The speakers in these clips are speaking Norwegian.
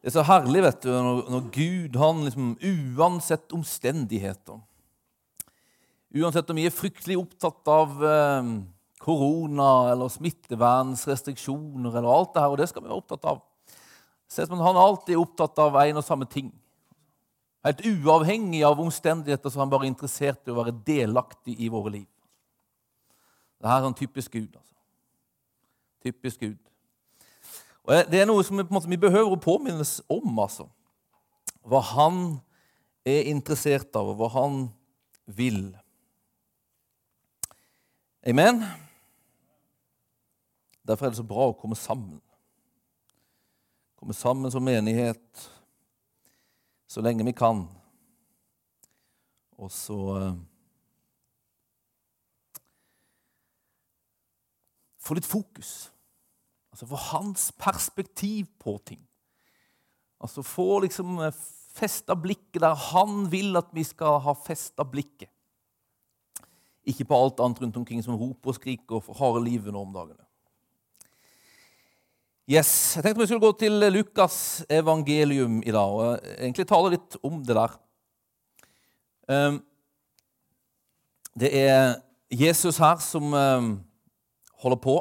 Det er så herlig vet du, når, når Gud, han liksom uansett omstendigheter Uansett om vi er fryktelig opptatt av eh, korona eller smittevernsrestriksjoner eller alt det her, og det skal vi være opptatt av. Se som Han er alltid opptatt av en og samme ting. Helt uavhengig av omstendigheter så er han bare interessert i å være delaktig i våre liv. Det her er en typisk Gud. altså. Typisk Gud. Og Det er noe som vi, på en måte, vi behøver å påminnes om. altså. Hva han er interessert av, og hva han vil. Amen? Derfor er det så bra å komme sammen. Komme sammen som menighet så lenge vi kan. Og så uh, Få litt fokus. Altså Få hans perspektiv på ting. Altså Få liksom eh, festa blikket der han vil at vi skal ha festa blikket. Ikke på alt annet rundt omkring som roper og skriker og harde livet nå om dagene. Yes, Jeg tenkte vi skulle gå til Lukas evangelium i dag og egentlig tale litt om det der. Ehm, det er Jesus her som ehm, holder på.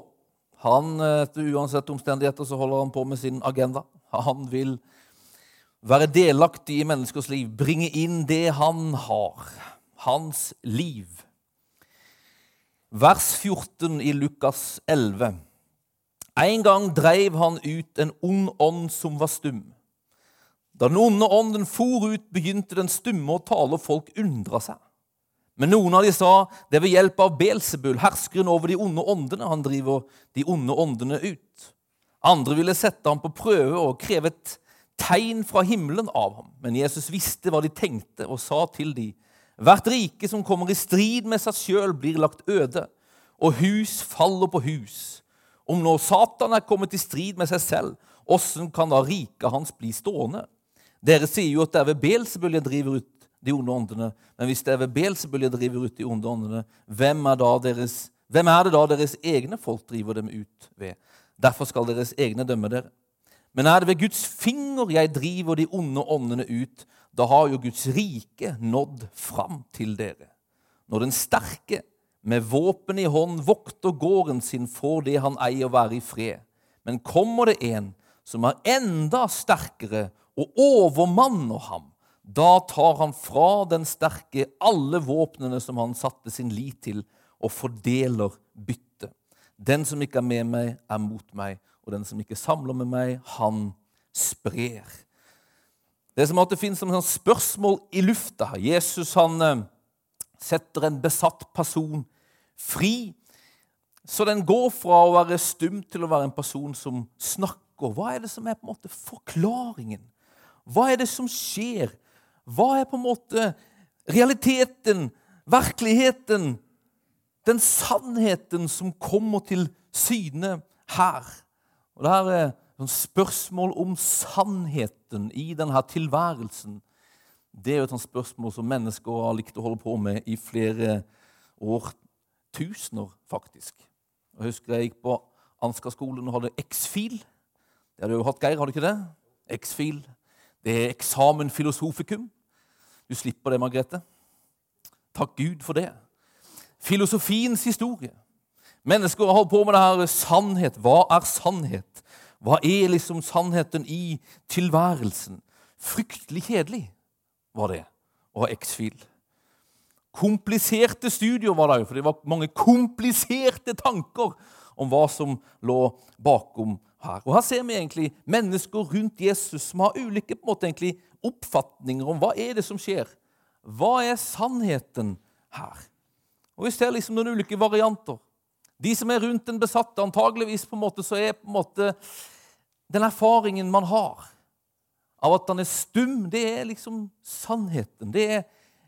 Han, etter Uansett omstendigheter så holder han på med sin agenda. Han vil være delaktig i menneskers liv, bringe inn det han har. Hans liv vers 14 i Lukas 11. En gang dreiv han ut en ond ånd som var stum. Da den onde ånden for ut, begynte den stumme å tale, og folk undra seg. Men noen av de sa det er ved hjelp av Belsebul, herskeren over de onde åndene, han driver de onde åndene ut. Andre ville sette ham på prøve og kreve et tegn fra himmelen av ham. Men Jesus visste hva de tenkte, og sa til dem, Hvert rike som kommer i strid med seg sjøl, blir lagt øde, og hus faller på hus. Om nå Satan er kommet i strid med seg selv, åssen kan da riket hans bli stående? Dere sier jo at det er ved Belsebul jeg driver ut de onde åndene. Men hvis det er ved Belsebul jeg driver ut de onde åndene, hvem er, deres, hvem er det da deres egne folk driver dem ut ved? Derfor skal deres egne dømme dere. Men er det ved Guds finger jeg driver de onde åndene ut, da har jo Guds rike nådd fram til dere. Når den sterke med våpen i hånd vokter gården sin, får det han eier, være i fred. Men kommer det en som er enda sterkere og overmanner ham, da tar han fra den sterke alle våpnene som han satte sin lit til, og fordeler byttet. Den som ikke er med meg, er mot meg, og den som ikke samler med meg, han sprer. Det er som at det finnes et spørsmål i lufta. Jesus han eh, setter en besatt person fri, så den går fra å være stum til å være en person som snakker. Hva er det som er på en måte forklaringen? Hva er det som skjer? Hva er på en måte realiteten, virkeligheten, den sannheten som kommer til syne her? Og det her er et spørsmål om sannheten i denne tilværelsen, det er jo et spørsmål som mennesker har likt å holde på med i flere årtusener, faktisk. Jeg husker jeg gikk på Ansgar-skolen og hadde X-fil. Det hadde jo hatt, Geir, har du ikke det? X-fil. Det er eksamen filosofikum. Du slipper det, Margrethe. Takk Gud for det. Filosofiens historie. Mennesker har holdt på med det her sannhet. Hva er sannhet? Hva er liksom sannheten i tilværelsen? Fryktelig kjedelig var det å ha X-fil. Kompliserte studier var det òg, for det var mange kompliserte tanker om hva som lå bakom her. Og Her ser vi egentlig mennesker rundt Jesus som har ulike på en måte, egentlig, oppfatninger om hva er det som skjer. Hva er sannheten her? Og Vi ser liksom noen ulike varianter. De som er rundt den besatte, antageligvis på en måte, så er på en måte den erfaringen man har av at han er stum, det er liksom sannheten. Det er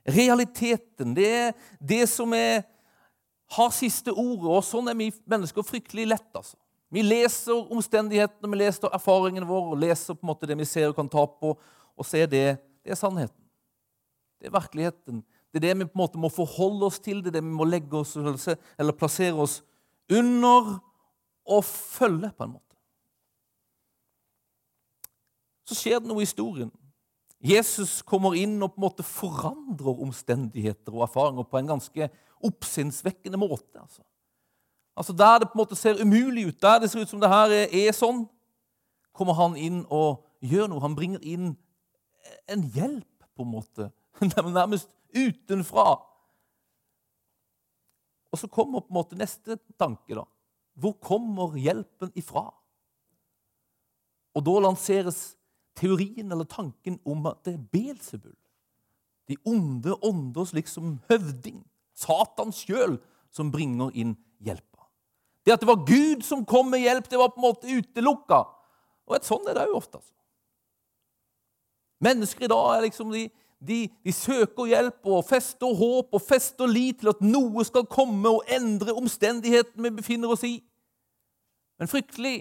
realiteten. Det er det som er, har siste ordet. Og sånn er vi mennesker fryktelig lett. altså. Vi leser omstendighetene, vi leser erfaringene våre, og leser på en måte det vi ser og kan ta på, og ser det. Det er sannheten. Det er virkeligheten. Det er det vi på en måte må forholde oss til, det er det vi må legge oss eller plassere oss under og følge, på en måte. så skjer det noe i historien. Jesus kommer inn og på en måte forandrer omstendigheter og erfaringer på en ganske oppsinnsvekkende måte. Altså. Altså Der det på en måte ser umulig ut, der det ser ut som det her er, sånn, kommer han inn og gjør noe. Han bringer inn en hjelp, på en måte. Nærmest utenfra. Og så kommer på en måte neste tanke. da. Hvor kommer hjelpen ifra? Og da lanseres teorien eller tanken om at det er Belsebul. De onde ånders liksom høvding. Satan sjøl som bringer inn hjelpa. Det at det var Gud som kom med hjelp, det var på en måte utelukka. Og et sånn er det òg ofte. altså. Mennesker i dag er liksom de, de, de, søker hjelp og fester håp og fester lit til at noe skal komme og endre omstendighetene vi befinner oss i. Men fryktelig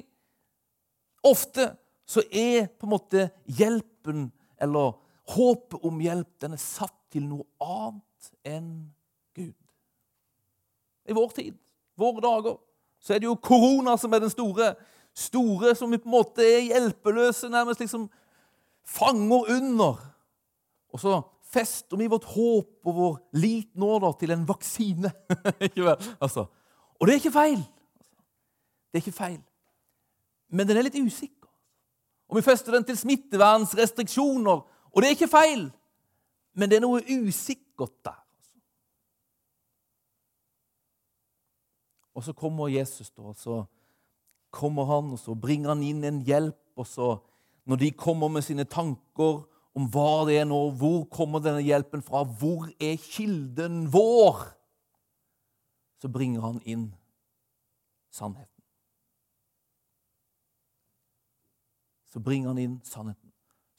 ofte så er på en måte hjelpen, eller håpet om hjelp, den er satt til noe annet enn Gud. I vår tid, våre dager, så er det jo korona som er den store, store som vi på en måte er hjelpeløse, nærmest liksom fanger under. Og så fester vi vårt håp og vår lit nå da, til en vaksine. altså. Og det er ikke feil. Det er ikke feil. Men den er litt usikker. Og vi fester den til smittevernrestriksjoner. Og det er ikke feil, men det er noe usikkert der. Altså. Og så kommer Jesus, da, og så kommer han, og så bringer han inn en hjelp. Og så, når de kommer med sine tanker om hva det er nå, hvor kommer denne hjelpen fra, hvor er kilden vår, så bringer han inn sannheten. så bringer han inn sannheten.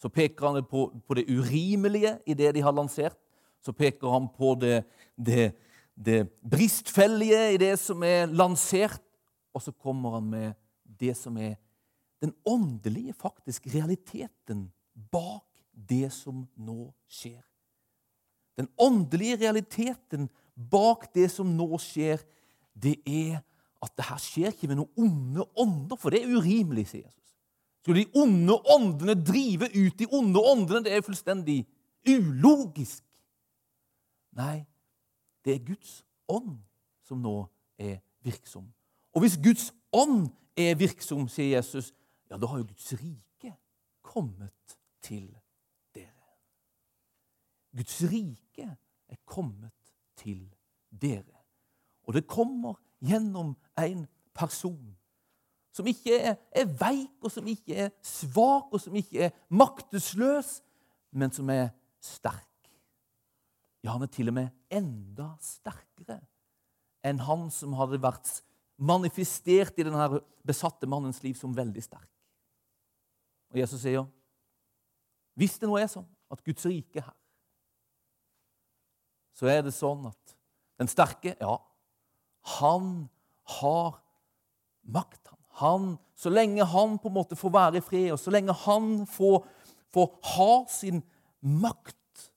Så peker han på, på det urimelige i det de har lansert. Så peker han på det, det, det bristfellige i det som er lansert. Og så kommer han med det som er den åndelige faktisk realiteten bak det som nå skjer. Den åndelige realiteten bak det som nå skjer, det er at det her skjer ikke med noen onde ånder, for det er urimelig, sier Jesus. Skulle de onde åndene drive ut de onde åndene? Det er fullstendig ulogisk. Nei, det er Guds ånd som nå er virksom. Og hvis Guds ånd er virksom, sier Jesus, ja, da har jo Guds rike kommet til dere. Guds rike er kommet til dere. Og det kommer gjennom en person som ikke er, veik, og som ikke er svak, og som ikke er maktesløs, men som er sterk. Ja, han er til og med enda sterkere enn han som hadde vært manifestert i denne besatte mannens liv som veldig sterk. Og Jesus sier, hvis det nå er sånn at Guds rike er her, så er det sånn at den sterke, ja, han har makt. Han han, så lenge han på en måte får være i fred, og så lenge han får, får ha sin makt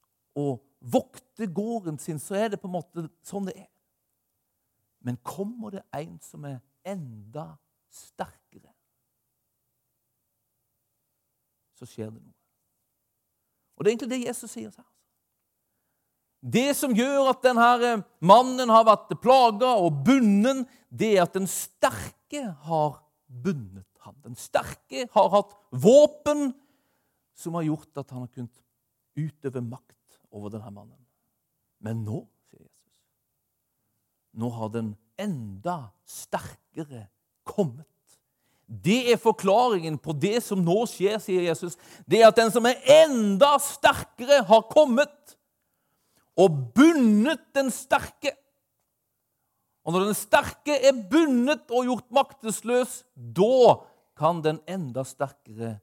og vokte gården sin, så er det på en måte sånn det er. Men kommer det en som er enda sterkere, så skjer det noe. Og Det er egentlig det Jesus sier her. Det som gjør at denne mannen har vært plaga og bunden, det er at den sterke har bundet ham. Den sterke har hatt våpen som har gjort at han har kunnet utøve makt over denne mannen. Men nå, sier Jesus, nå har den enda sterkere kommet. Det er forklaringen på det som nå skjer, sier Jesus. Det er at den som er enda sterkere, har kommet og bundet den sterke. Og når den sterke er bundet og gjort maktesløs, da kan den enda sterkere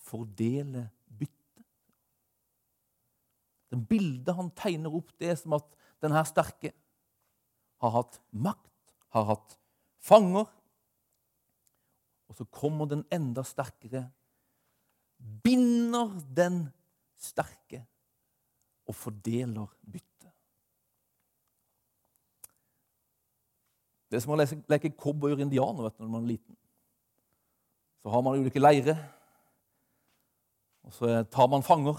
fordele. Den bildet han tegner opp, det er som at denne sterke har hatt makt, har hatt fanger. Og så kommer den enda sterkere, binder den sterke og fordeler byttet. Det er som å leke cowboy og indianer vet du, når man er liten. Så har man ulike leirer. Og så tar man fanger.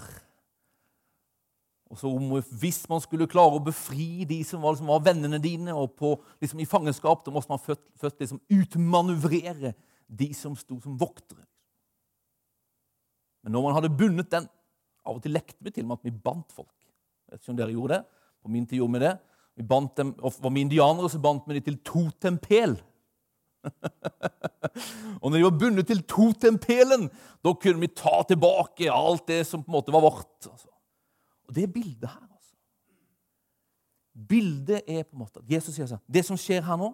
Og så om, Hvis man skulle klare å befri de som var, liksom, var vennene dine, og på, liksom, i fangenskap, da måtte man først, først liksom, utmanøvrere de som sto som voktere. Men når man hadde bundet den Av og til lekte vi til med at vi bandt folk. Jeg vet ikke om dere gjorde det. På min tid gjorde vi det. Vi bandt dem, og Var vi indianere, så bandt vi dem til totempel. og når de var bundet til totempelen, da kunne vi ta tilbake alt det som på en måte var vårt. Altså. Og det er bildet her. altså. Bildet er på en måte at Jesus sier sånn Det som skjer her nå,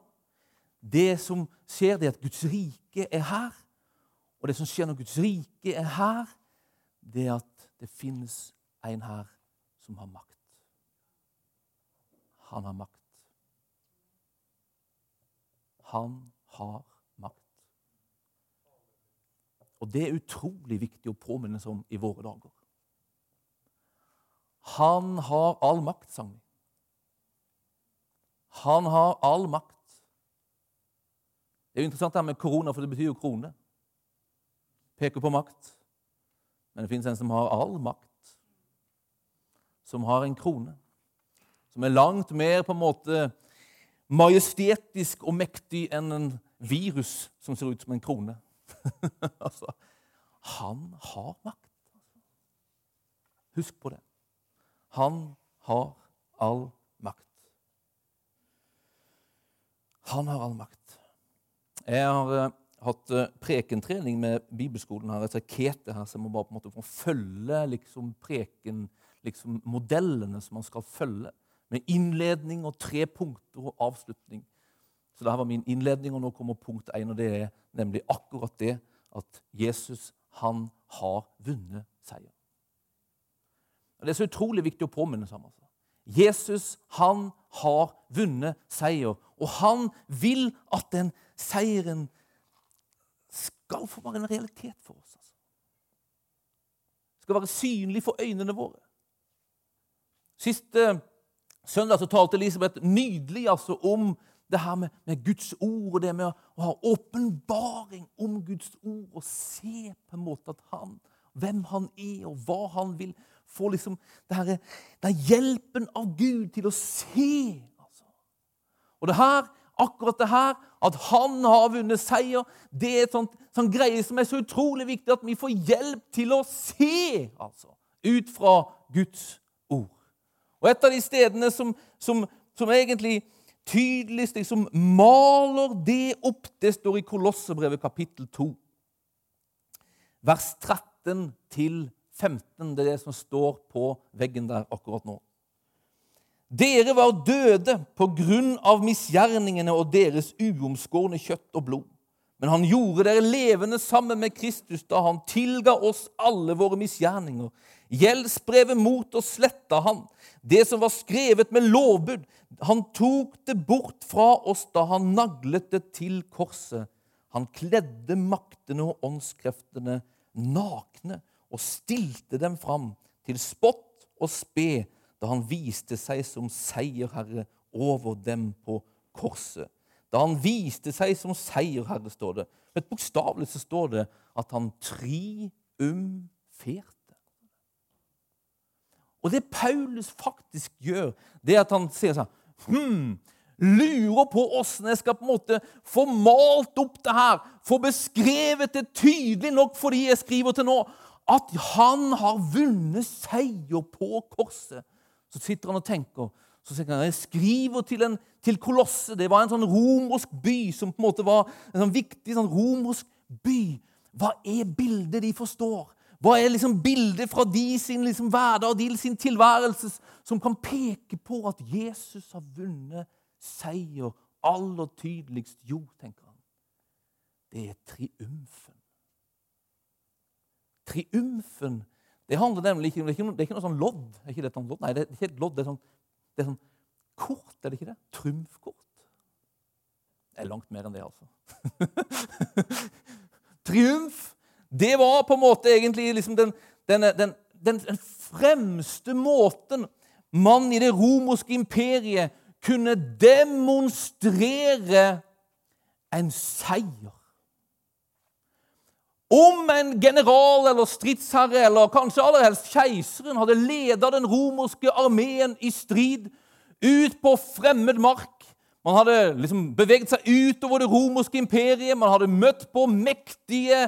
det som skjer, det er at Guds rike er her. Og det som skjer når Guds rike er her, det er at det finnes en her som har makt. Han har makt. Han har makt. Og det er utrolig viktig å påminne seg om i våre dager. Han har all makt, sang vi. Han har all makt. Det er jo interessant det her med korona, for det betyr jo krone. Peker på makt. Men det fins en som har all makt. Som har en krone. Som er langt mer på en måte majestetisk og mektig enn en virus som ser ut som en krone. altså, han har makt. Husk på det. Han har all makt. Han har all makt. Jeg har uh, hatt uh, prekentrening med bibelskolen her. Et Kete her, så jeg må bare på en måte få følge liksom, preken, liksom, modellene som man skal følge. Med innledning og tre punkter og avslutning. Så det var min innledning, og nå kommer punkt én, og det er nemlig akkurat det at Jesus han har vunnet seier. Og Det er så utrolig viktig å påminne seg om. Altså. Jesus han har vunnet seier, og han vil at den seieren skal få være en realitet for oss. Altså. Skal være synlig for øynene våre. Siste søndag så talte Elisabeth nydelig altså, om det her med, med, Guds ord og det med å, å ha åpenbaring om Guds ord og se på en måte at han, hvem han er, og hva han vil får liksom det her, er hjelpen av Gud til å se. Altså. Og det her, akkurat det her, at han har vunnet seier, det er sånt, sånn greie som er så utrolig viktig at vi får hjelp til å se altså, ut fra Guds ord. Og et av de stedene som, som, som egentlig tydeligst liksom maler det opp, det står i Kolossebrevet kapittel 2, vers 13 til 15. Det er det som står på veggen der akkurat nå. Dere var døde på grunn av misgjerningene og deres uomskårne kjøtt og blod. Men han gjorde dere levende sammen med Kristus da han tilga oss alle våre misgjerninger. Gjeldsbrevet mot oss sletta han, det som var skrevet med lovbud. Han tok det bort fra oss da han naglet det til korset. Han kledde maktene og åndskreftene nakne og stilte dem fram til spott og spe da han viste seg som seierherre over dem på korset. Da han viste seg som seierherre, står det. Men Bokstavelig så står det at han triumferte. Og det Paulus faktisk gjør, det er at han sier sånn hmm, Lurer på åssen jeg skal på en måte få malt opp det her, få beskrevet det tydelig nok for de jeg skriver til nå at han har vunnet seier på korset. Så sitter han og tenker. Så tenker han, Jeg skriver til, en, til Kolosse. Det var en sånn romersk by som på en måte var en sånn viktig sånn romersk by. Hva er bildet de forstår? Hva er liksom bildet fra de sin liksom hverdag de sin tilværelse som kan peke på at Jesus har vunnet seier aller tydeligst? Jo, tenker han, det er triumfen Triumfen det handler nemlig ikke, det er ikke, det er ikke noe sånn lodd. Er ikke det sånn lodd? Nei, det er ikke et lodd. Det er sånn, det er sånn kort, er det ikke det? Trumfkort. Det er langt mer enn det, altså. Triumf, det var på en måte egentlig liksom den, den, den, den, fremste måten man i det romerske imperiet kunne demonstrere en seier. Om en general eller stridsherre, eller kanskje aller helst keiseren, hadde leda den romerske armeen i strid ut på fremmed mark Man hadde liksom beveget seg utover det romerske imperiet, man hadde møtt på mektige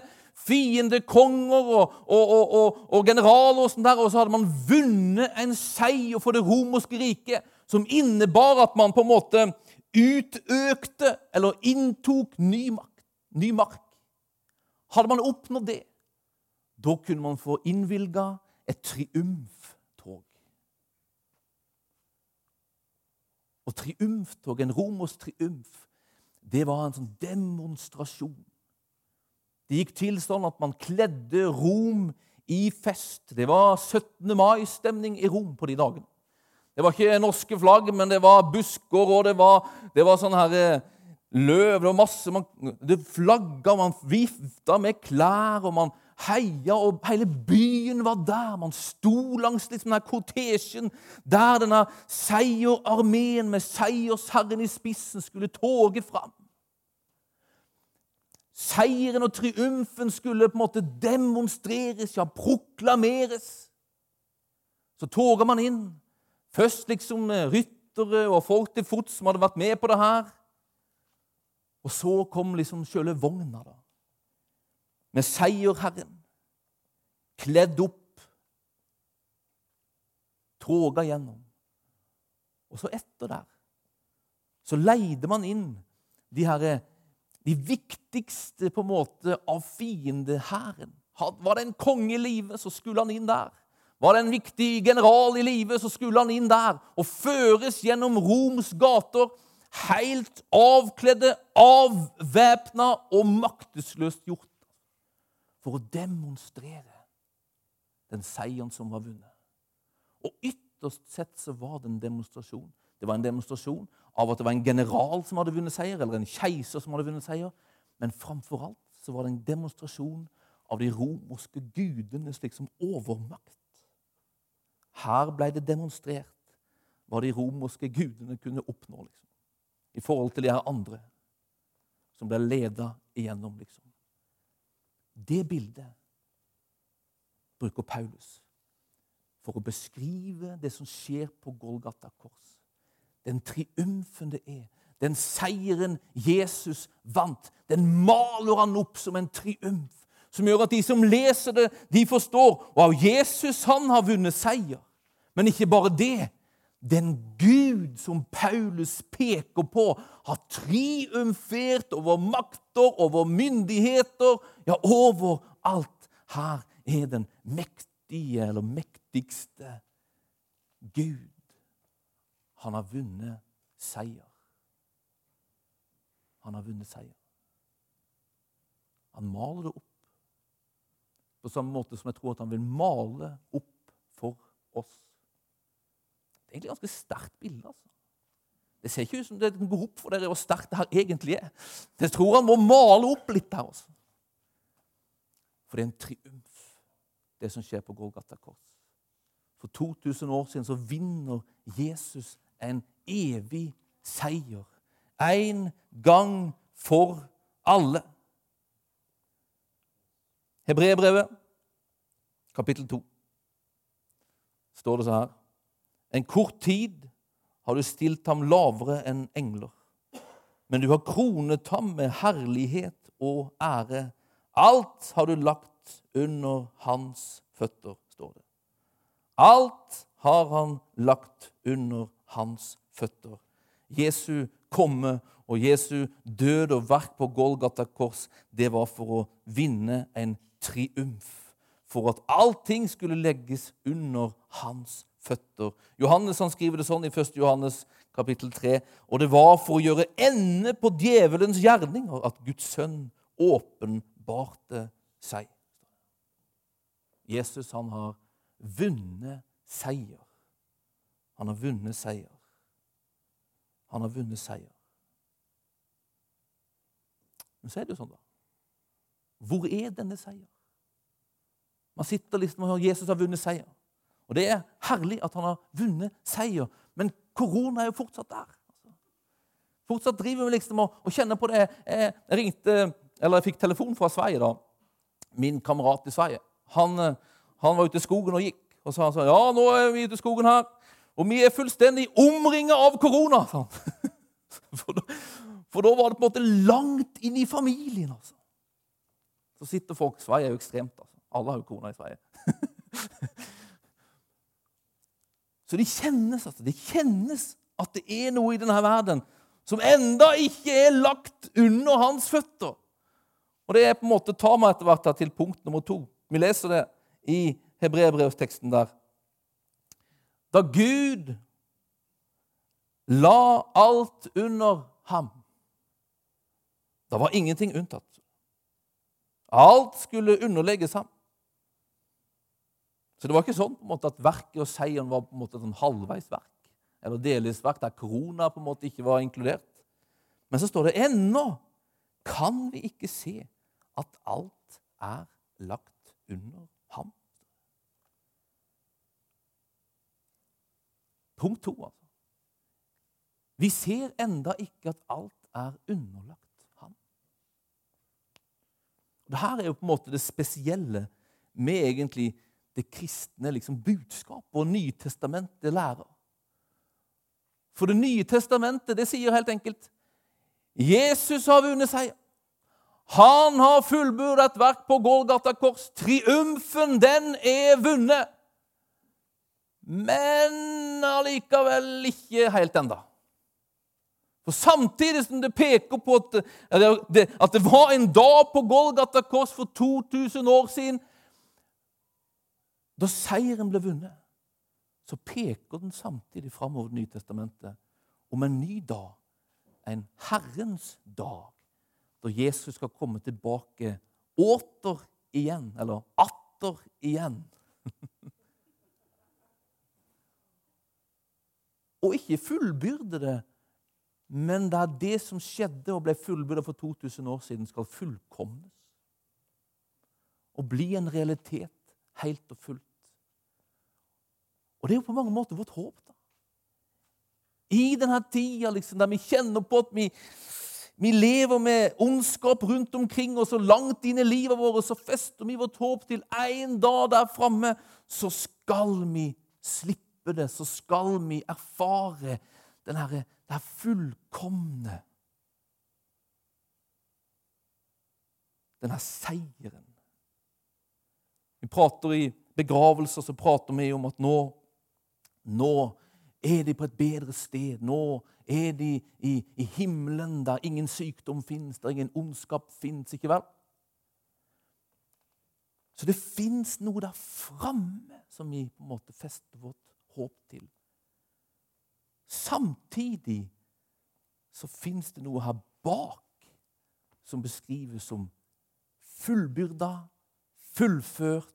fiendekonger og, og, og, og, generaler, og sånn der, og så hadde man vunnet en seier for det romerske riket som innebar at man på en måte utøkte eller inntok ny makt. Ny mark. Hadde man oppnådd det, da kunne man få innvilga et triumftog. Og triumftog, en romersk triumf, det var en sånn demonstrasjon. Det gikk til sånn at man kledde Rom i fest. Det var 17. mai-stemning i Rom på de dagene. Det var ikke norske flagg, men det var busker, og det var, det var sånn her eh, løv. Det var masse man, Det flagga, man vifta med klær, og man heia, og hele byen var der. Man sto langs liksom denne kortesjen der denne seierarmeen med seiersherren i spissen skulle toge fram. Seieren og triumfen skulle på en måte demonstreres, ja, proklameres. Så toga man inn Først liksom ryttere og folk til fots som hadde vært med på det her. Og så kom liksom sjøle vogna, da. Med seierherren. Kledd opp. Toga gjennom. Og så etter der så leide man inn de herre de viktigste på en måte av fiendehæren. Var det en konge i live, så skulle han inn der. Var det en viktig general i live, så skulle han inn der og føres gjennom Roms gater, helt avkledde, avvæpna og maktesløst gjort, for å demonstrere den seieren som var vunnet. Og ytterst sett så var det en demonstrasjon. Det var en demonstrasjon av at det var en general som hadde vunnet seier, eller en keiser som hadde vunnet seier. Men framfor alt så var det en demonstrasjon av de romerske gudene slik som overmakt. Her ble det demonstrert hva de romerske gudene kunne oppnå liksom. I forhold til de her andre som ble leda igjennom. liksom. Det bildet bruker Paulus for å beskrive det som skjer på Golgata kors. Den triumfen det er, den seieren Jesus vant, den maler han opp som en triumf som gjør at de som leser det, de forstår Og av Jesus han har vunnet seier. Men ikke bare det. Den Gud som Paulus peker på, har triumfert over makter, over myndigheter, ja, over alt. Her er den mektige, eller mektigste Gud. Han har vunnet seier. Han har vunnet seier. Han maler det opp på samme måte som jeg tror at han vil male opp for oss. Egentlig ganske sterkt bilde. altså. Det ser ikke ut som det går opp for dere hvor sterkt det her egentlig er. Jeg tror han må male opp litt her. Også. For det er en triumf, det som skjer på Golgata kors. For 2000 år siden så vinner Jesus en evig seier. En gang for alle. Hebreerbrevet, kapittel 2, står det så her. En kort tid har du stilt ham lavere enn engler. Men du har kronet ham med herlighet og ære. Alt har du lagt under hans føtter, står det. Alt har han lagt under hans føtter. Jesu komme og Jesu død og verk på Golgata kors, det var for å vinne en triumf. For at allting skulle legges under hans føtter. Johannes han skriver det sånn i 1. Johannes kapittel 3. Og det var for å gjøre ende på djevelens gjerninger at Guds sønn åpenbarte seg. Jesus han har vunnet seier. Han har vunnet seier. Han har vunnet seier. Men så er det jo sånn, da. Hvor er denne seier? Man sitter liksom og hører Jesus har vunnet seier. Og det er herlig at han har vunnet seier. Men korona er jo fortsatt der. Fortsatt driver vi liksom og, og kjenner på det. Jeg, ringte, eller jeg fikk telefon fra Sverige da, min kamerat i Sverige. Han, han var ute i skogen og gikk. Og så sa han sånn Ja, nå er vi ute i skogen her, og vi er fullstendig omringa av korona. sa. For da, for da var det på en måte langt inn i familien. altså. Så sitter folk Sverige er jo ekstremt. altså. Alle har jo korona i Sverige. Så det kjennes, altså. Det kjennes at det er noe i denne verden som enda ikke er lagt under hans føtter. Og det er på en måte tar meg etter hvert til punkt nummer to. Vi leser det i hebreerbrevsteksten der. Da Gud la alt under ham, da var ingenting unntatt. Alt skulle underlegges ham. Så det var ikke sånn på en måte at verket og seieren var på en måte et sånn halvveisverk eller delvis verk der korona på en måte ikke var inkludert. Men så står det ennå kan vi ikke se at alt er lagt under ham. Punkt to, altså. Vi ser enda ikke at alt er underlagt ham. Dette er jo på en måte det spesielle med egentlig det kristne liksom, budskapet og Nytestamentet lærer. For Det nye testamentet det sier helt enkelt Jesus har vunnet seier. Han har fullbyrdet et verk på Golgata kors. Triumfen, den er vunnet. Men allikevel ikke helt enda. For Samtidig som det peker på at det, at det var en dag på Golgata kors for 2000 år siden, da seieren ble vunnet, så peker den samtidig framover Det nye testamentet om en ny dag, en Herrens dag, da Jesus skal komme tilbake åter igjen, eller atter igjen. og ikke fullbyrde det, men det er det som skjedde og ble fullbyrda for 2000 år siden, skal fullkomnes. Og bli en realitet helt og fullt. Og det er jo på mange måter vårt håp. da. I denne tida liksom, der vi kjenner på at vi, vi lever med ondskap rundt omkring oss, og langt inn i livet vårt så fester vi vårt håp til en dag der framme, så skal vi slippe det. Så skal vi erfare denne, det her fullkomne Denne seieren. Vi prater i begravelser så prater vi om at nå nå er de på et bedre sted. Nå er de i, i himmelen, der ingen sykdom fins, der ingen ondskap fins. Ikke vel? Så det fins noe der framme som vi på en måte fester vårt håp til. Samtidig så fins det noe her bak som beskrives som fullbyrda, fullført,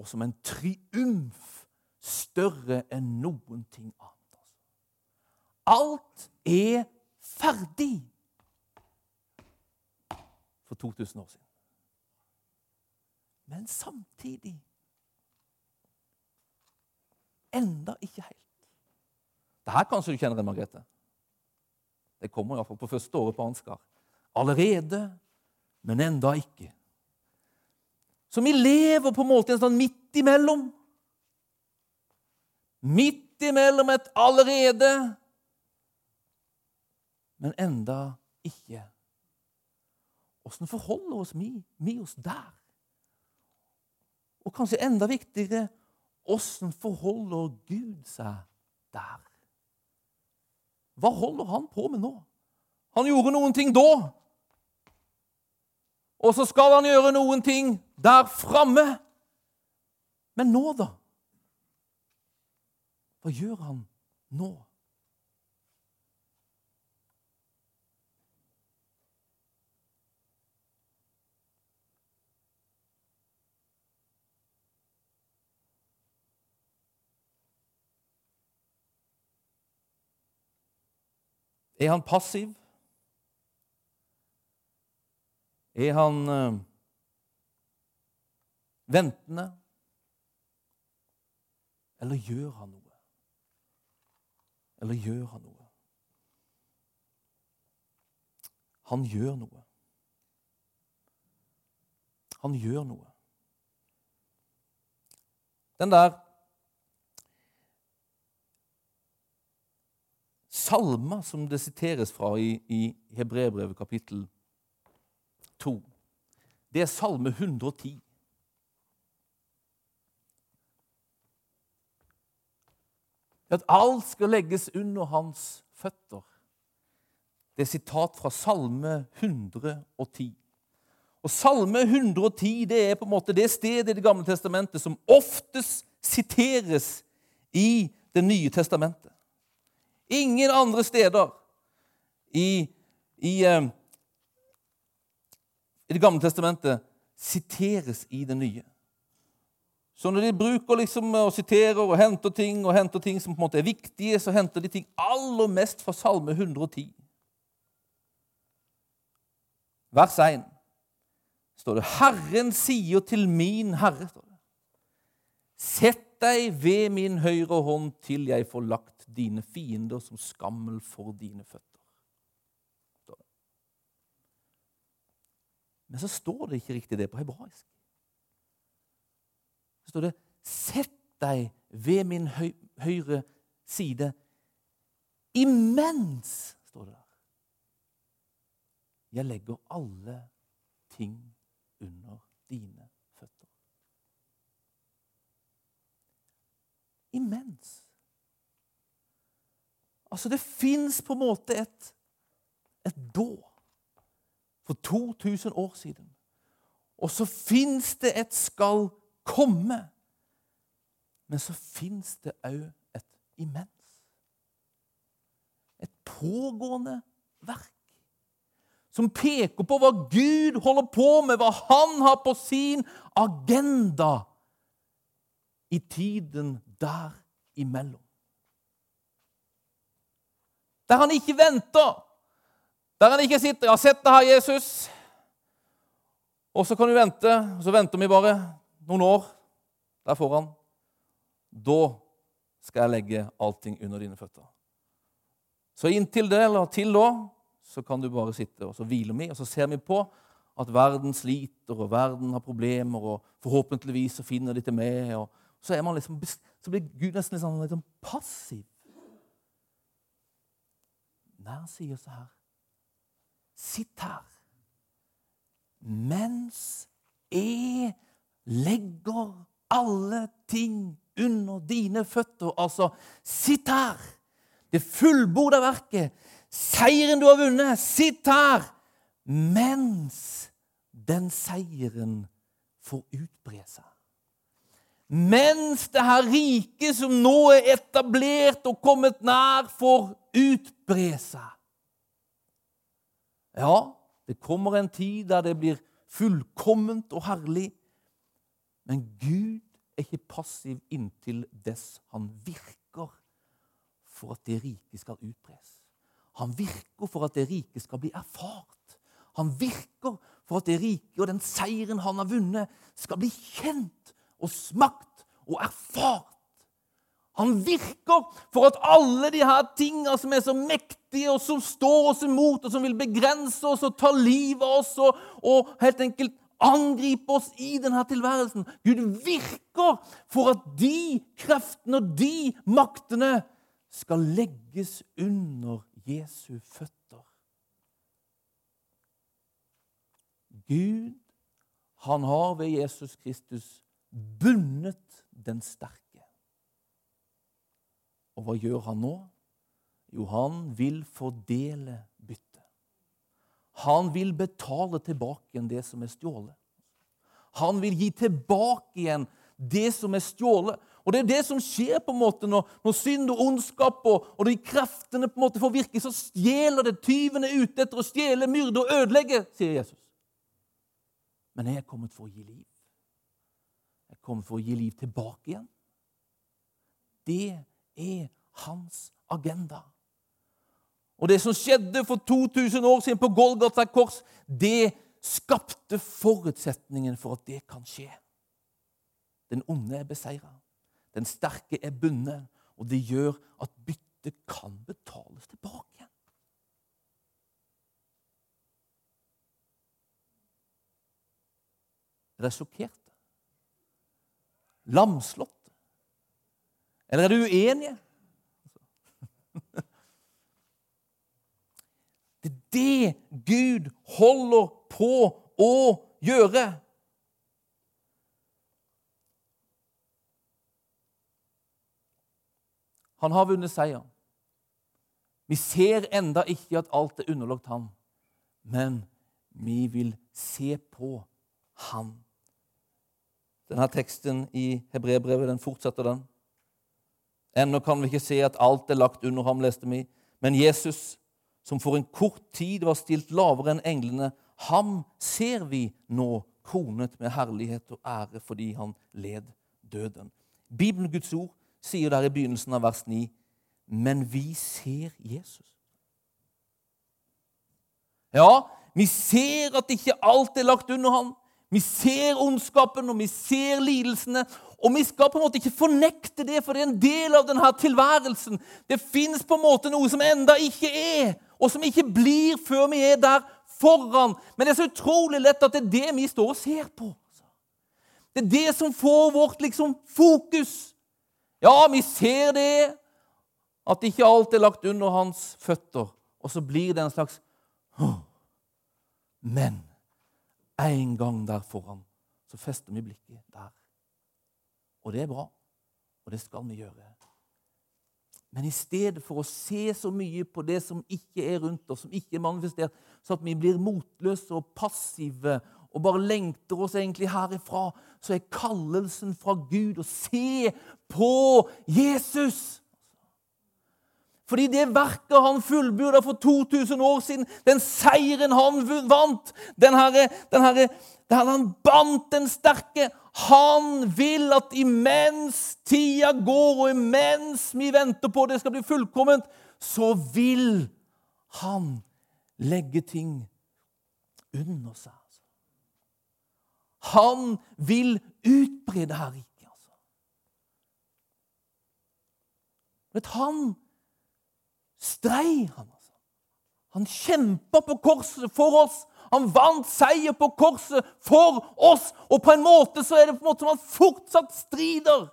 og som en triumf større enn noen ting annet. Alt er ferdig for 2000 år siden. Men samtidig enda ikke helt. Det her kanskje du kjenner igjen, Margrethe. Det kommer iallfall på første året på Ansgar. Allerede, men enda ikke. Så vi lever på en måte en sånn midt imellom. Midt imellom et allerede, men enda ikke. Åssen forholder oss vi, vi oss der? Og kanskje enda viktigere åssen forholder Gud seg der? Hva holder han på med nå? Han gjorde noen ting da. Og så skal han gjøre noen ting der framme. Men nå, da? Hva gjør han nå? Er han passiv? Er han uh, ventende? Eller gjør han noe? Eller gjør han noe? Han gjør noe. Han gjør noe. Den der salma som det siteres fra i, i Hebreerbrevet kapittel 2, det er salme 110. At alt skal legges under hans føtter. Det er sitat fra Salme 110. Og Salme 110 det er på en måte det stedet i Det gamle testamentet som oftest siteres i Det nye testamentet. Ingen andre steder i, i, uh, i Det gamle testamentet siteres i det nye. Så når de bruker liksom og siterer og henter ting og henter ting som på en måte er viktige, så henter de ting aller mest fra Salme 110. Vers 1 står det 'Herren sier til min Herre' står det. Sett deg ved min høyre hånd til jeg får lagt dine fiender som skammel for dine føtter. Men så står det ikke riktig det på hebraisk. Så står det 'Sett deg ved min høy høyre side imens', står det der. Jeg legger alle ting under dine føtter. Imens. Altså, det fins på en måte et, et da. For 2000 år siden. Og så fins det et skal komme. Men så fins det òg et imens. Et pågående verk som peker på hva Gud holder på med, hva han har på sin agenda i tiden der imellom. Der han ikke venter, der han ikke sitter 'Jeg har sett det her, Jesus.' Og så kan du vente, og så venter vi bare noen år der foran. Da skal jeg legge allting under dine føtter. Så inntil det, eller til da, så kan du bare sitte og så hviler vi, og så ser vi på at verden sliter, og verden har problemer, og forhåpentligvis så finner de til meg. og Så, liksom, så blir Gud nesten litt sånn, litt sånn passiv. Han sier så her Sitt her mens jeg legger alle ting under dine føtter. Altså, sitt her! Det fullborda verket Seieren du har vunnet, sitt her! Mens den seieren får utbre seg. Mens det her riket som nå er etablert og kommet nær, får utbre seg. Ja, det kommer en tid der det blir fullkomment og herlig. Men Gud er ikke passiv inntil dess han virker for at det rike skal utbres. Han virker for at det rike skal bli erfart. Han virker for at det rike og den seieren han har vunnet, skal bli kjent og smakt og erfart. Han virker for at alle de her tinga som er så mektige, og som står oss imot, og som vil begrense oss og ta livet av oss og, og helt enkelt angripe oss i denne tilværelsen Gud virker for at de kreftene og de maktene skal legges under Jesu føtter. Gud, han har ved Jesus Kristus bundet den sterke. Og hva gjør han nå? Jo, han vil fordele. Han vil betale tilbake igjen det som er stjålet. Han vil gi tilbake igjen det som er stjålet. Og Det er det som skjer på en måte når, når synd og ondskap og, og, de kreftene på en måte får virke. Så stjeler det. Tyven er ute etter å stjele, myrde og ødelegge, sier Jesus. Men jeg er kommet for å gi liv. Jeg er kommet for å gi liv tilbake igjen. Det er hans agenda. Og det som skjedde for 2000 år siden på Golgata kors, det skapte forutsetningen for at det kan skje. Den onde er beseira. Den sterke er bundet, og det gjør at byttet kan betales tilbake. igjen. Er dere sjokkerte? Lamslåtte? Eller er dere uenige? Det Gud holder på å gjøre. Han har vunnet seier. Vi ser enda ikke at alt er underlagt ham, men vi vil se på ham. Denne teksten i Hebrebrevet den fortsetter den. Ennå kan vi ikke se at alt er lagt under ham, leste vi. Men Jesus, som for en kort tid var stilt lavere enn englene, ham ser vi nå kronet med herlighet og ære fordi han led døden. Bibelen, Guds ord, sier der i begynnelsen av vers 9, men vi ser Jesus. Ja, vi ser at ikke alt er lagt under ham. Vi ser ondskapen, og vi ser lidelsene. Og vi skal på en måte ikke fornekte det, for det er en del av denne tilværelsen. Det fins på en måte noe som enda ikke er, og som ikke blir før vi er der foran. Men det er så utrolig lett at det er det vi står og ser på. Det er det som får vårt liksom, fokus. Ja, vi ser det, at ikke alt er lagt under hans føtter. Og så blir det en slags Men en gang der foran så fester vi blikket der. Og det er bra, og det skal vi gjøre. Men i stedet for å se så mye på det som ikke er rundt oss, som ikke er manifestert, så at vi blir motløse og passive og bare lengter oss egentlig herifra, så er kallelsen fra Gud å se på Jesus. Fordi det verket han fullbyrda for 2000 år siden, den seieren han vant den herre, den herre, Han bandt den sterke. Han vil at imens tida går, og imens vi venter på det skal bli fullkomment, så vil han legge ting under seg. Altså. Han vil utbrede her riket. Altså. Han strei, han. altså. Han kjempa på korset for oss. Han vant seier på korset for oss. Og på en måte så er det på en måte som han fortsatt strider.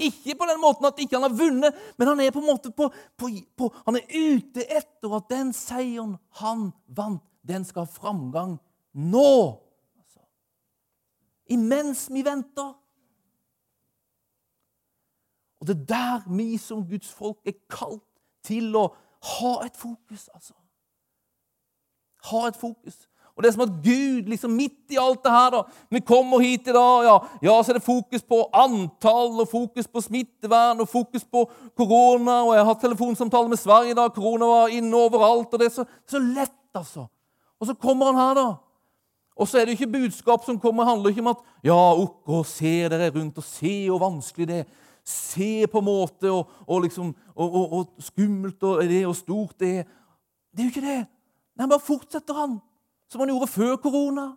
Ikke på den måten at ikke han har vunnet, men han er på en måte på, på, på, han er ute etter at den seieren han vant, den skal ha framgang nå. Altså. Imens vi venter. Og det er der vi som Guds folk er kalt til å ha et fokus, altså. Ha et fokus. Og det er som at Gud liksom midt i alt det her da, Vi kommer hit i dag, ja, ja, så er det fokus på antall og fokus på smittevern og fokus på korona. og Jeg har hatt telefonsamtale med Sverige da, korona var inne overalt. og Det er så, så lett, altså. Og så kommer han her, da. Og så er det jo ikke budskap som kommer, handler ikke om at ja, ok, se dere rundt og se hvor vanskelig det er se på en måte, og, og, liksom, og, og skummelt og det og stort det er. Det er jo ikke det. Nei, bare fortsetter, han, som han gjorde før korona,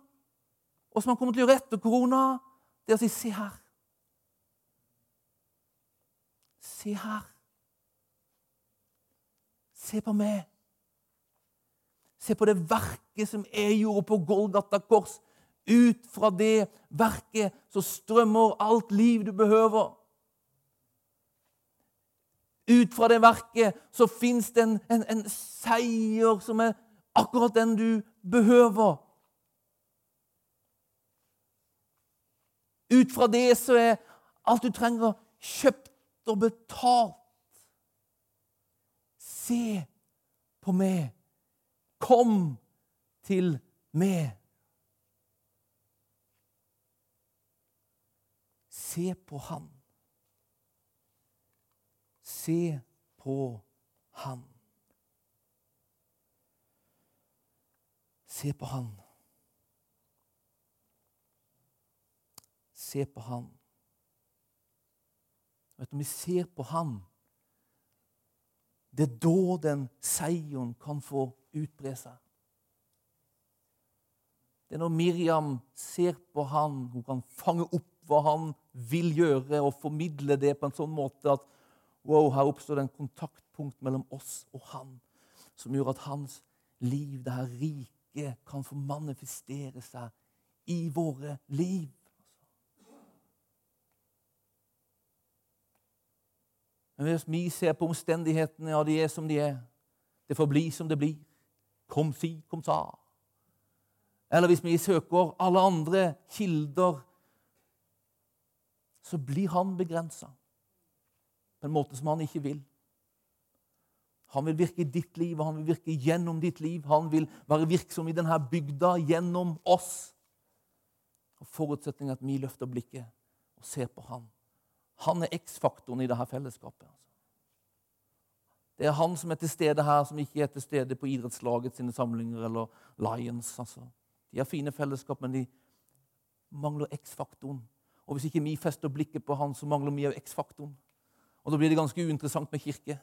og som han kommer til å gjøre etter korona. Det er å si 'se her'. Se her. Se på meg. Se på det verket som jeg gjorde på Golgata kors. Ut fra det verket så strømmer alt liv du behøver. Ut fra det verket så fins det en, en, en, seier som er akkurat den du behøver. Ut fra det så er alt du trenger, kjøpt og betalt. Se på meg. Kom til meg. Se på Han. Se på han. Se på han. Se på han. Vet du, vi ser på han, det er da den seieren kan få utbre seg. Det er når Miriam ser på han, hun kan fange opp hva han vil gjøre, og formidle det på en sånn måte at Wow, her oppstår det en kontaktpunkt mellom oss og han som gjør at hans liv, det her riket, kan få manifestere seg i våre liv. Men hvis vi ser på omstendighetene, ja, de er som de er. Det får bli som det blir. Kom si, kom sa. Eller hvis vi søker alle andre kilder, så blir han begrensa på en måte som han ikke vil. Han vil virke i ditt liv, og han vil virke gjennom ditt liv. Han vil være virksom i denne bygda gjennom oss. Og Forutsetningen er at vi løfter blikket og ser på han. Han er X-faktoren i dette fellesskapet. Altså. Det er han som er til stede her, som ikke er til stede på idrettslaget sine samlinger eller Lions. Altså. De har fine fellesskap, men de mangler X-faktoren. Og hvis ikke vi fester blikket på han, så mangler vi òg X-faktoren. Og da blir det ganske uinteressant med kirke.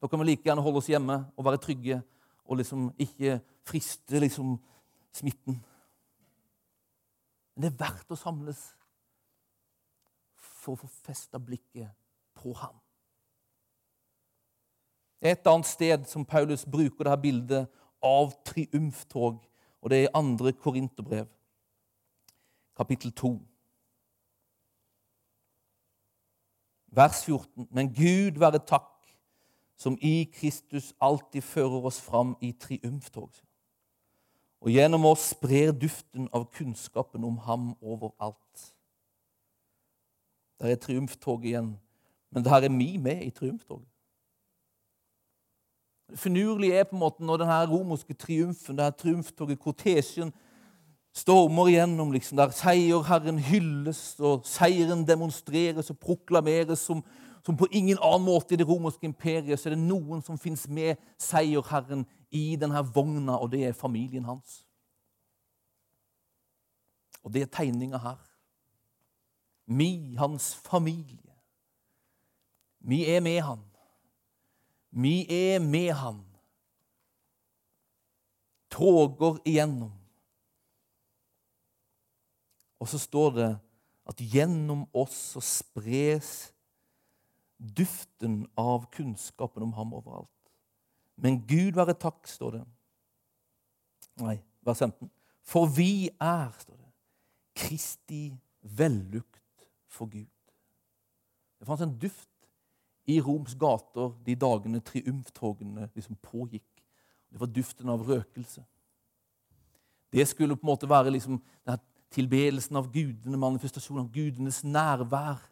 Da kan vi like gjerne holde oss hjemme og være trygge og liksom ikke friste liksom smitten. Men det er verdt å samles for å få festa blikket på ham. Det er Et annet sted som Paulus bruker dette bildet av triumftog, og det er i andre Korinterbrev, kapittel 2. Vers 14. Men Gud være takk som i Kristus alltid fører oss fram i triumftog. Og gjennom oss sprer duften av kunnskapen om ham overalt. Der er triumftoget igjen, men der er vi med i triumftoget. Det finurlige er på en måte når denne romerske triumfen, denne triumftoget, kortesjen, stormer igjennom, liksom, der seierherren hylles, og seieren demonstreres og proklameres som som på ingen annen måte i det romerske imperiet så er det noen som fins med seierherren i denne vogna, og det er familien hans. Og det er tegninga her. Vi, hans familie. Vi er med han. Vi er med han. Toger igjennom. Og så står det at gjennom oss så spres duften av kunnskapen om ham overalt. Men Gud være takk, står det. Nei, vers 15. For vi er, står det, Kristi vellukt for Gud. Det fantes en duft i Roms gater de dagene triumftogene liksom pågikk. Det var duften av røkelse. Det skulle på en måte være liksom, tilbedelsen av gudene, manifestasjonen av gudenes nærvær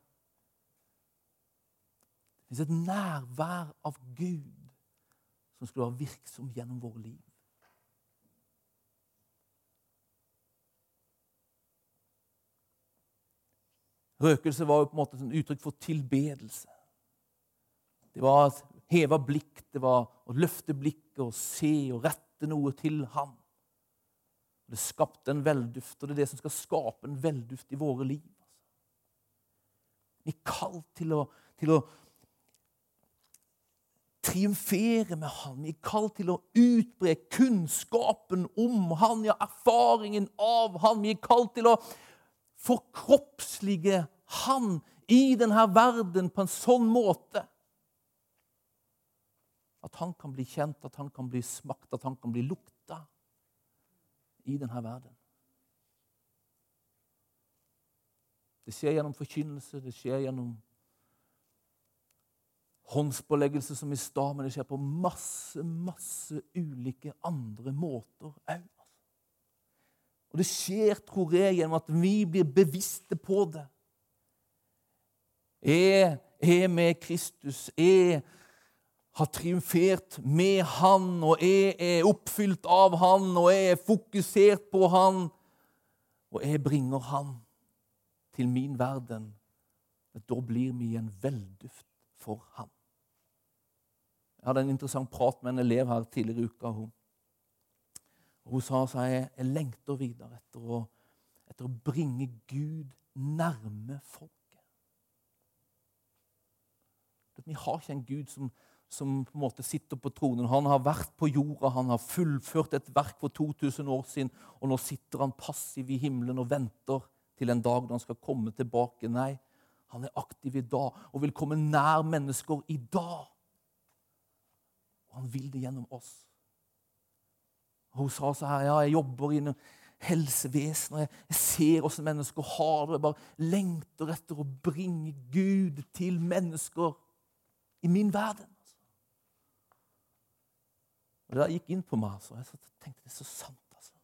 Det fins et nærvær av Gud som skulle være virksom gjennom våre liv. Røkelse var jo på en måte et uttrykk for tilbedelse. Det var å heve blikk, det var å løfte blikket og se og rette noe til ham. Det skapte en velduft, og det er det som skal skape en velduft i våre liv. Vi er kalt til å, til å triumfere med han. Vi er kalt til å utbre kunnskapen om han, ja, erfaringen av han. Vi er kalt til å forkroppslige han i denne verden på en sånn måte at han kan bli kjent, at han kan bli smakt, at han kan bli lukta i denne verden. Det skjer gjennom forkynnelse, det skjer gjennom håndspåleggelse som i stad, men det skjer på masse, masse ulike andre måter òg. Og det skjer, tror jeg, gjennom at vi blir bevisste på det. Jeg er med Kristus. Jeg har triumfert med Han, og jeg er oppfylt av Han, og jeg er fokusert på Han. Og jeg bringer Han til min verden. Da blir vi en velduft for Han. Jeg hadde en interessant prat med en elev her tidligere i uka. Hun, hun sa at jeg, lengter videre etter å, etter å bringe Gud nærme folket. Vi har ikke en Gud som, som på en måte sitter på tronen. Han har vært på jorda, han har fullført et verk for 2000 år siden, og nå sitter han passiv i himmelen og venter til en dag da han skal komme tilbake. Nei, han er aktiv i dag og vil komme nær mennesker i dag. Og han vil det gjennom oss. Og hun sa så her Ja, jeg jobber i helsevesen. og Jeg, ser hvordan mennesker har det. Jeg bare lengter etter å bringe Gud til mennesker i min verden. Og Det gikk inn på meg. Altså. Jeg tenkte det er så sant. altså.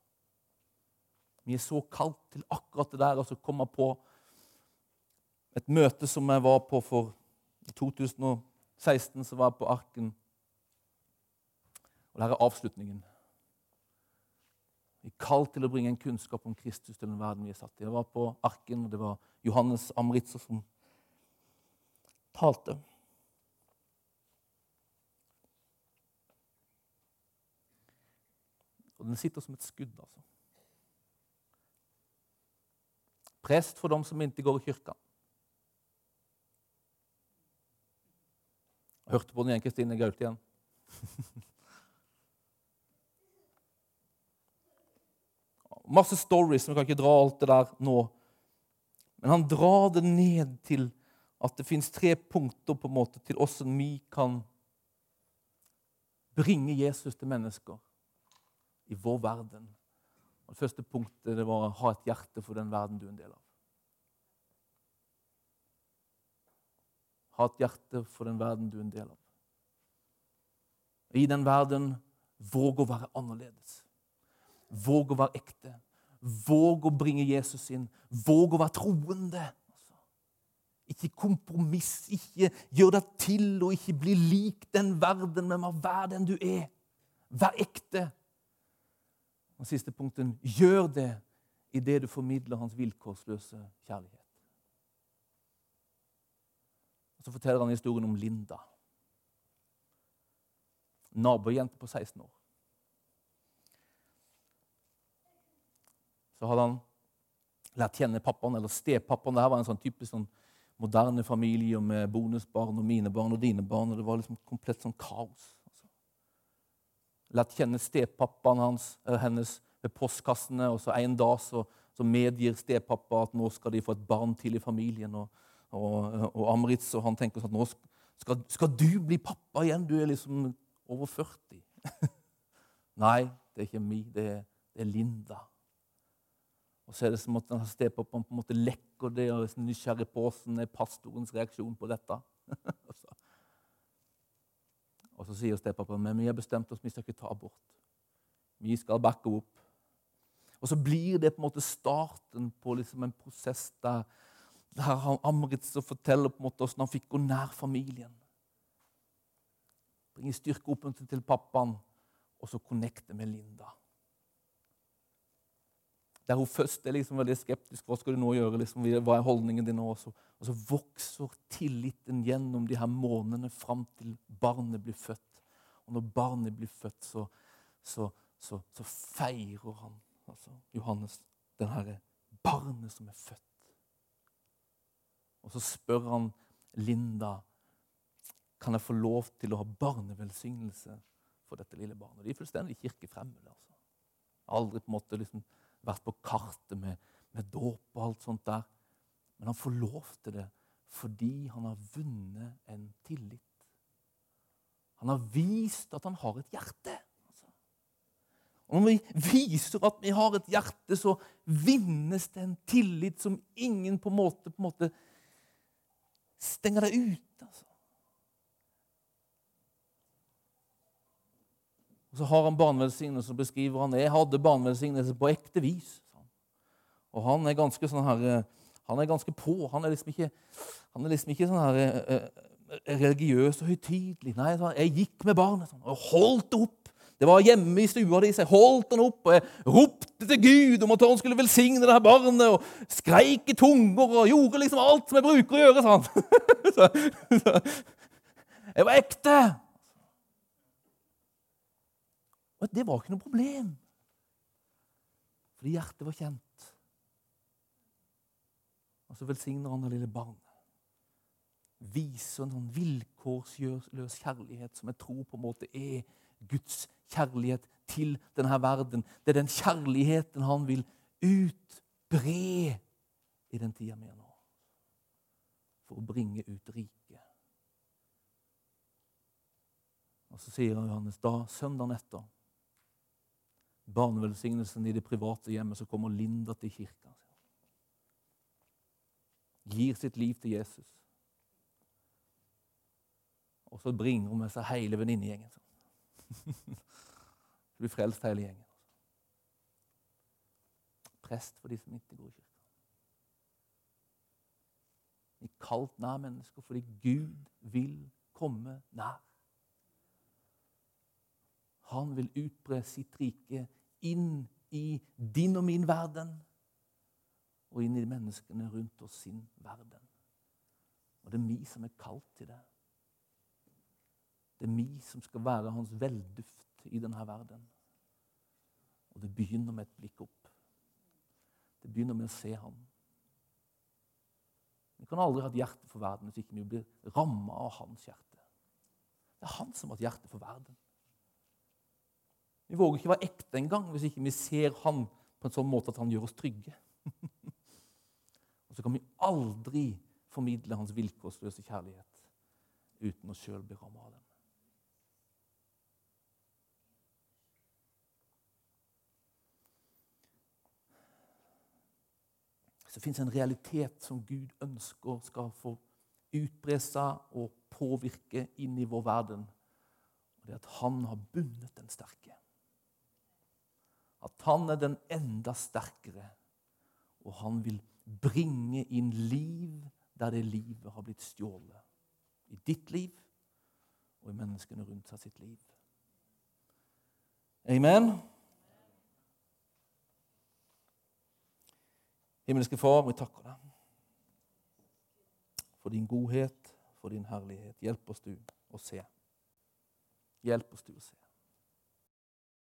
Vi er så kalt til akkurat det der. Og så kom jeg på et møte som jeg var på for 2016. Så var jeg på Arken. Og der er avslutningen. Vi er kalt til å bringe en kunnskap om Kristus til den verden vi er satt i. Jeg var på Arken, og det var Johannes Amritzer som talte. Den sitter som et skudd, altså. Prest for dem som ikke går i kirka. Hørte på den igjen, Kristine Gaute igjen. Masse stories, men vi kan ikke dra alt det der nå. Men han drar det ned til at det fins tre punkter på en måte til hvordan vi kan bringe Jesus til mennesker i vår verden. Og det første punktet det var å ha et hjerte for den verden du er en del av. Ha et hjerte for den verden du er en del av. I den verden våg å være annerledes. Våg å være ekte. Våg å bringe Jesus inn. Våg å være troende. Ikke kompromiss, ikke gjør deg til og ikke bli lik den verden, men vær den du er. Vær ekte. Og siste punkten gjør det i det du formidler hans vilkårsløse kjærlighet. Og Så forteller han historien om Linda. Nabojente på 16 år. så hadde han lært kjenne pappaen, eller stepappaen. Det her var en sånn typisk sånn moderne familie med bonusbarn og mine barn og dine barn. og Det var liksom komplett sånn kaos. Lært kjenne stepappaen hans, eller hennes ved postkassene. og så En dag så, så, medgir stepappa at nå skal de få et barn til i familien. Og, og, og Amritz og han tenker sånn at nå skal, skal, du bli pappa igjen? Du er liksom over 40. Nei, det er ikke mi, det er, det er Linda. Og så er det som at denne stepappaen på en måte lekker det og er nysgjerrig på hvordan er pastorens reaksjon på dette. og så sier stepappaen men vi har bestemt oss, vi skal ikke ta abort. Vi skal backe opp. Og så blir det på en måte starten på liksom en prosess der, der Amritz forteller på en måte hvordan han fikk gå nær familien. Bringe styrke opp til pappaen, og så connecte med Linda. Der hun først er liksom veldig skeptisk. Hva skal du nå gjøre? Liksom, hva er holdningen din nå? Og så vokser tilliten gjennom de her månedene fram til barnet blir født. Og når barnet blir født, så, så, så, så feirer han, altså Johannes, den herre barnet som er født. Og så spør han Linda kan jeg få lov til å ha barnevelsignelse for dette lille barnet. De er fullstendig kirkefremmede. Altså. Aldri på en måte liksom vært på kartet med, med dåp og alt sånt der. Men han får lov til det fordi han har vunnet en tillit. Han har vist at han har et hjerte. Altså. Og Når vi viser at vi har et hjerte, så vinnes det en tillit som ingen på en måte, på en måte stenger deg ute. Altså. Og Så har han barnevelsignelse, og beskriver han jeg hadde barnevelsignelse på ekte vis. Og han er ganske sånn her, eh, han er ganske på. Han er liksom ikke, han er liksom ikke sånn her eh, eh, religiøs og høytidelig. Nei, jeg gikk med barnet sånn, og holdt opp. Det var hjemme i stua di, så jeg holdt den opp, og jeg ropte til Gud om at han skulle velsigne det her barnet, og skreik i tunger og gjorde liksom alt som jeg bruker å gjøre. sånn. så, så, jeg var ekte. Og det var ikke noe problem. Fordi hjertet var kjent. Og så velsigner han det lille barnet. Viser en sånn vilkårsløs kjærlighet som jeg tror på en måte er Guds kjærlighet til denne verden. Det er den kjærligheten han vil utbre i den tida vi er nå. For å bringe ut riket. Og så sier Johannes da, søndagen etter barnevelsignelsen i det private hjemmet, så kommer Linda til kirka. Gir sitt liv til Jesus. Og så bringer hun med seg hele venninnegjengen. Så blir frelst hele gjengen. Prest for de som ikke går i kirka. Vi er kalt nær mennesker fordi Gud vil komme nær. Han vil utbre sitt rike inn i din og min verden og inn i menneskene rundt oss sin verden. Og det er vi som er kalt til det. Det er vi som skal være hans velduft i denne verden. Og det begynner med et blikk opp. Det begynner med å se ham. Vi kan aldri ha et hjerte for verden hvis ikke vi blir ramma av hans hjerte. Det er han som har et hjerte for verden. Vi våger ikke være ekte engang hvis ikke vi ser han på en sånn måte at han gjør oss trygge. Og så kan vi aldri formidle hans vilkårsløse kjærlighet uten å sjøl bli ramma av den. så fins en realitet som Gud ønsker skal få utbre seg og påvirke inn i vår verden. Og Det er at han har bundet den sterke. At han er den enda sterkere, og han vil bringe inn liv der det livet har blitt stjålet. I ditt liv og i menneskene rundt seg sitt liv. Amen. Himmelske Far, vi takker deg for din godhet, for din herlighet. Hjelp oss du å se. Hjelp oss du å se.